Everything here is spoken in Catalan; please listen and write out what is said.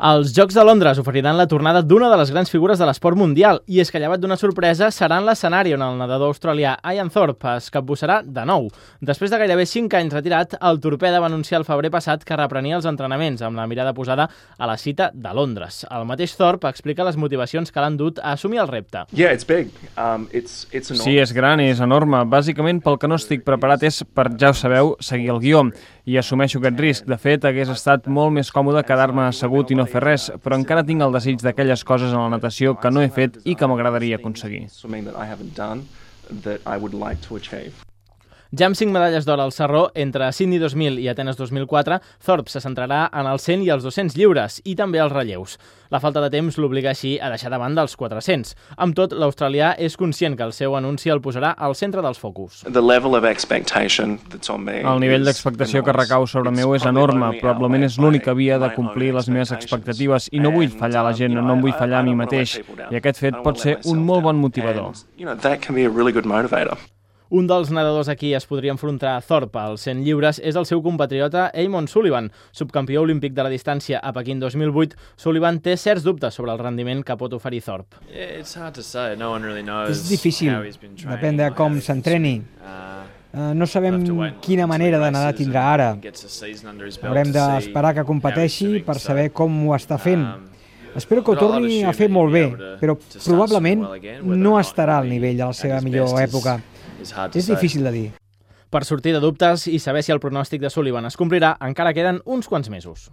Els Jocs de Londres oferiran la tornada d'una de les grans figures de l'esport mundial i és que llevat d'una sorpresa serà en l'escenari on el nedador australià Ian Thorpe es capbussarà de nou. Després de gairebé 5 anys retirat, el Torpeda va anunciar el febrer passat que reprenia els entrenaments amb la mirada posada a la cita de Londres. El mateix Thorpe explica les motivacions que l'han dut a assumir el repte. Yeah, it's big. Um, it's, it's Sí, és gran, és enorme. Bàsicament, pel que no estic preparat és, per ja ho sabeu, seguir el guió. I assumeixo aquest risc. De fet, hagués estat molt més còmode quedar-me assegut i no fer res, però encara tinc el desig d'aquelles coses en la natació que no he fet i que m'agradaria aconseguir. Ja amb 5 medalles d'or al Sarró, entre Sydney 2000 i Atenes 2004, Thorpe se centrarà en els 100 i els 200 lliures i també els relleus. La falta de temps l'obliga així a deixar de banda els 400. Amb tot, l'australià és conscient que el seu anunci el posarà al centre dels focus. The level of expectation that's on me El nivell d'expectació que recau sobre meu és enorme. Probablement és l'única via de complir les meves expectatives i no vull fallar a la gent, no em vull fallar a mi mateix. I aquest fet pot ser un molt bon motivador. Un dels nedadors a qui es podria enfrontar a Thorpe als 100 lliures és el seu compatriota Eamon Sullivan. Subcampió olímpic de la distància a Pequín 2008, Sullivan té certs dubtes sobre el rendiment que pot oferir Thorpe. Yeah, It's hard to say. No one really knows És difícil, depèn de com s'entreni. Uh, Eh, no sabem quina manera de nedar tindrà ara. Haurem d'esperar que competeixi per saber com ho està fent. um, Espero que ho torni a fer molt bé, però probablement no estarà al nivell de la seva millor època. És difícil de dir. Per sortir de dubtes i saber si el pronòstic de Sullivan es complirà, encara queden uns quants mesos.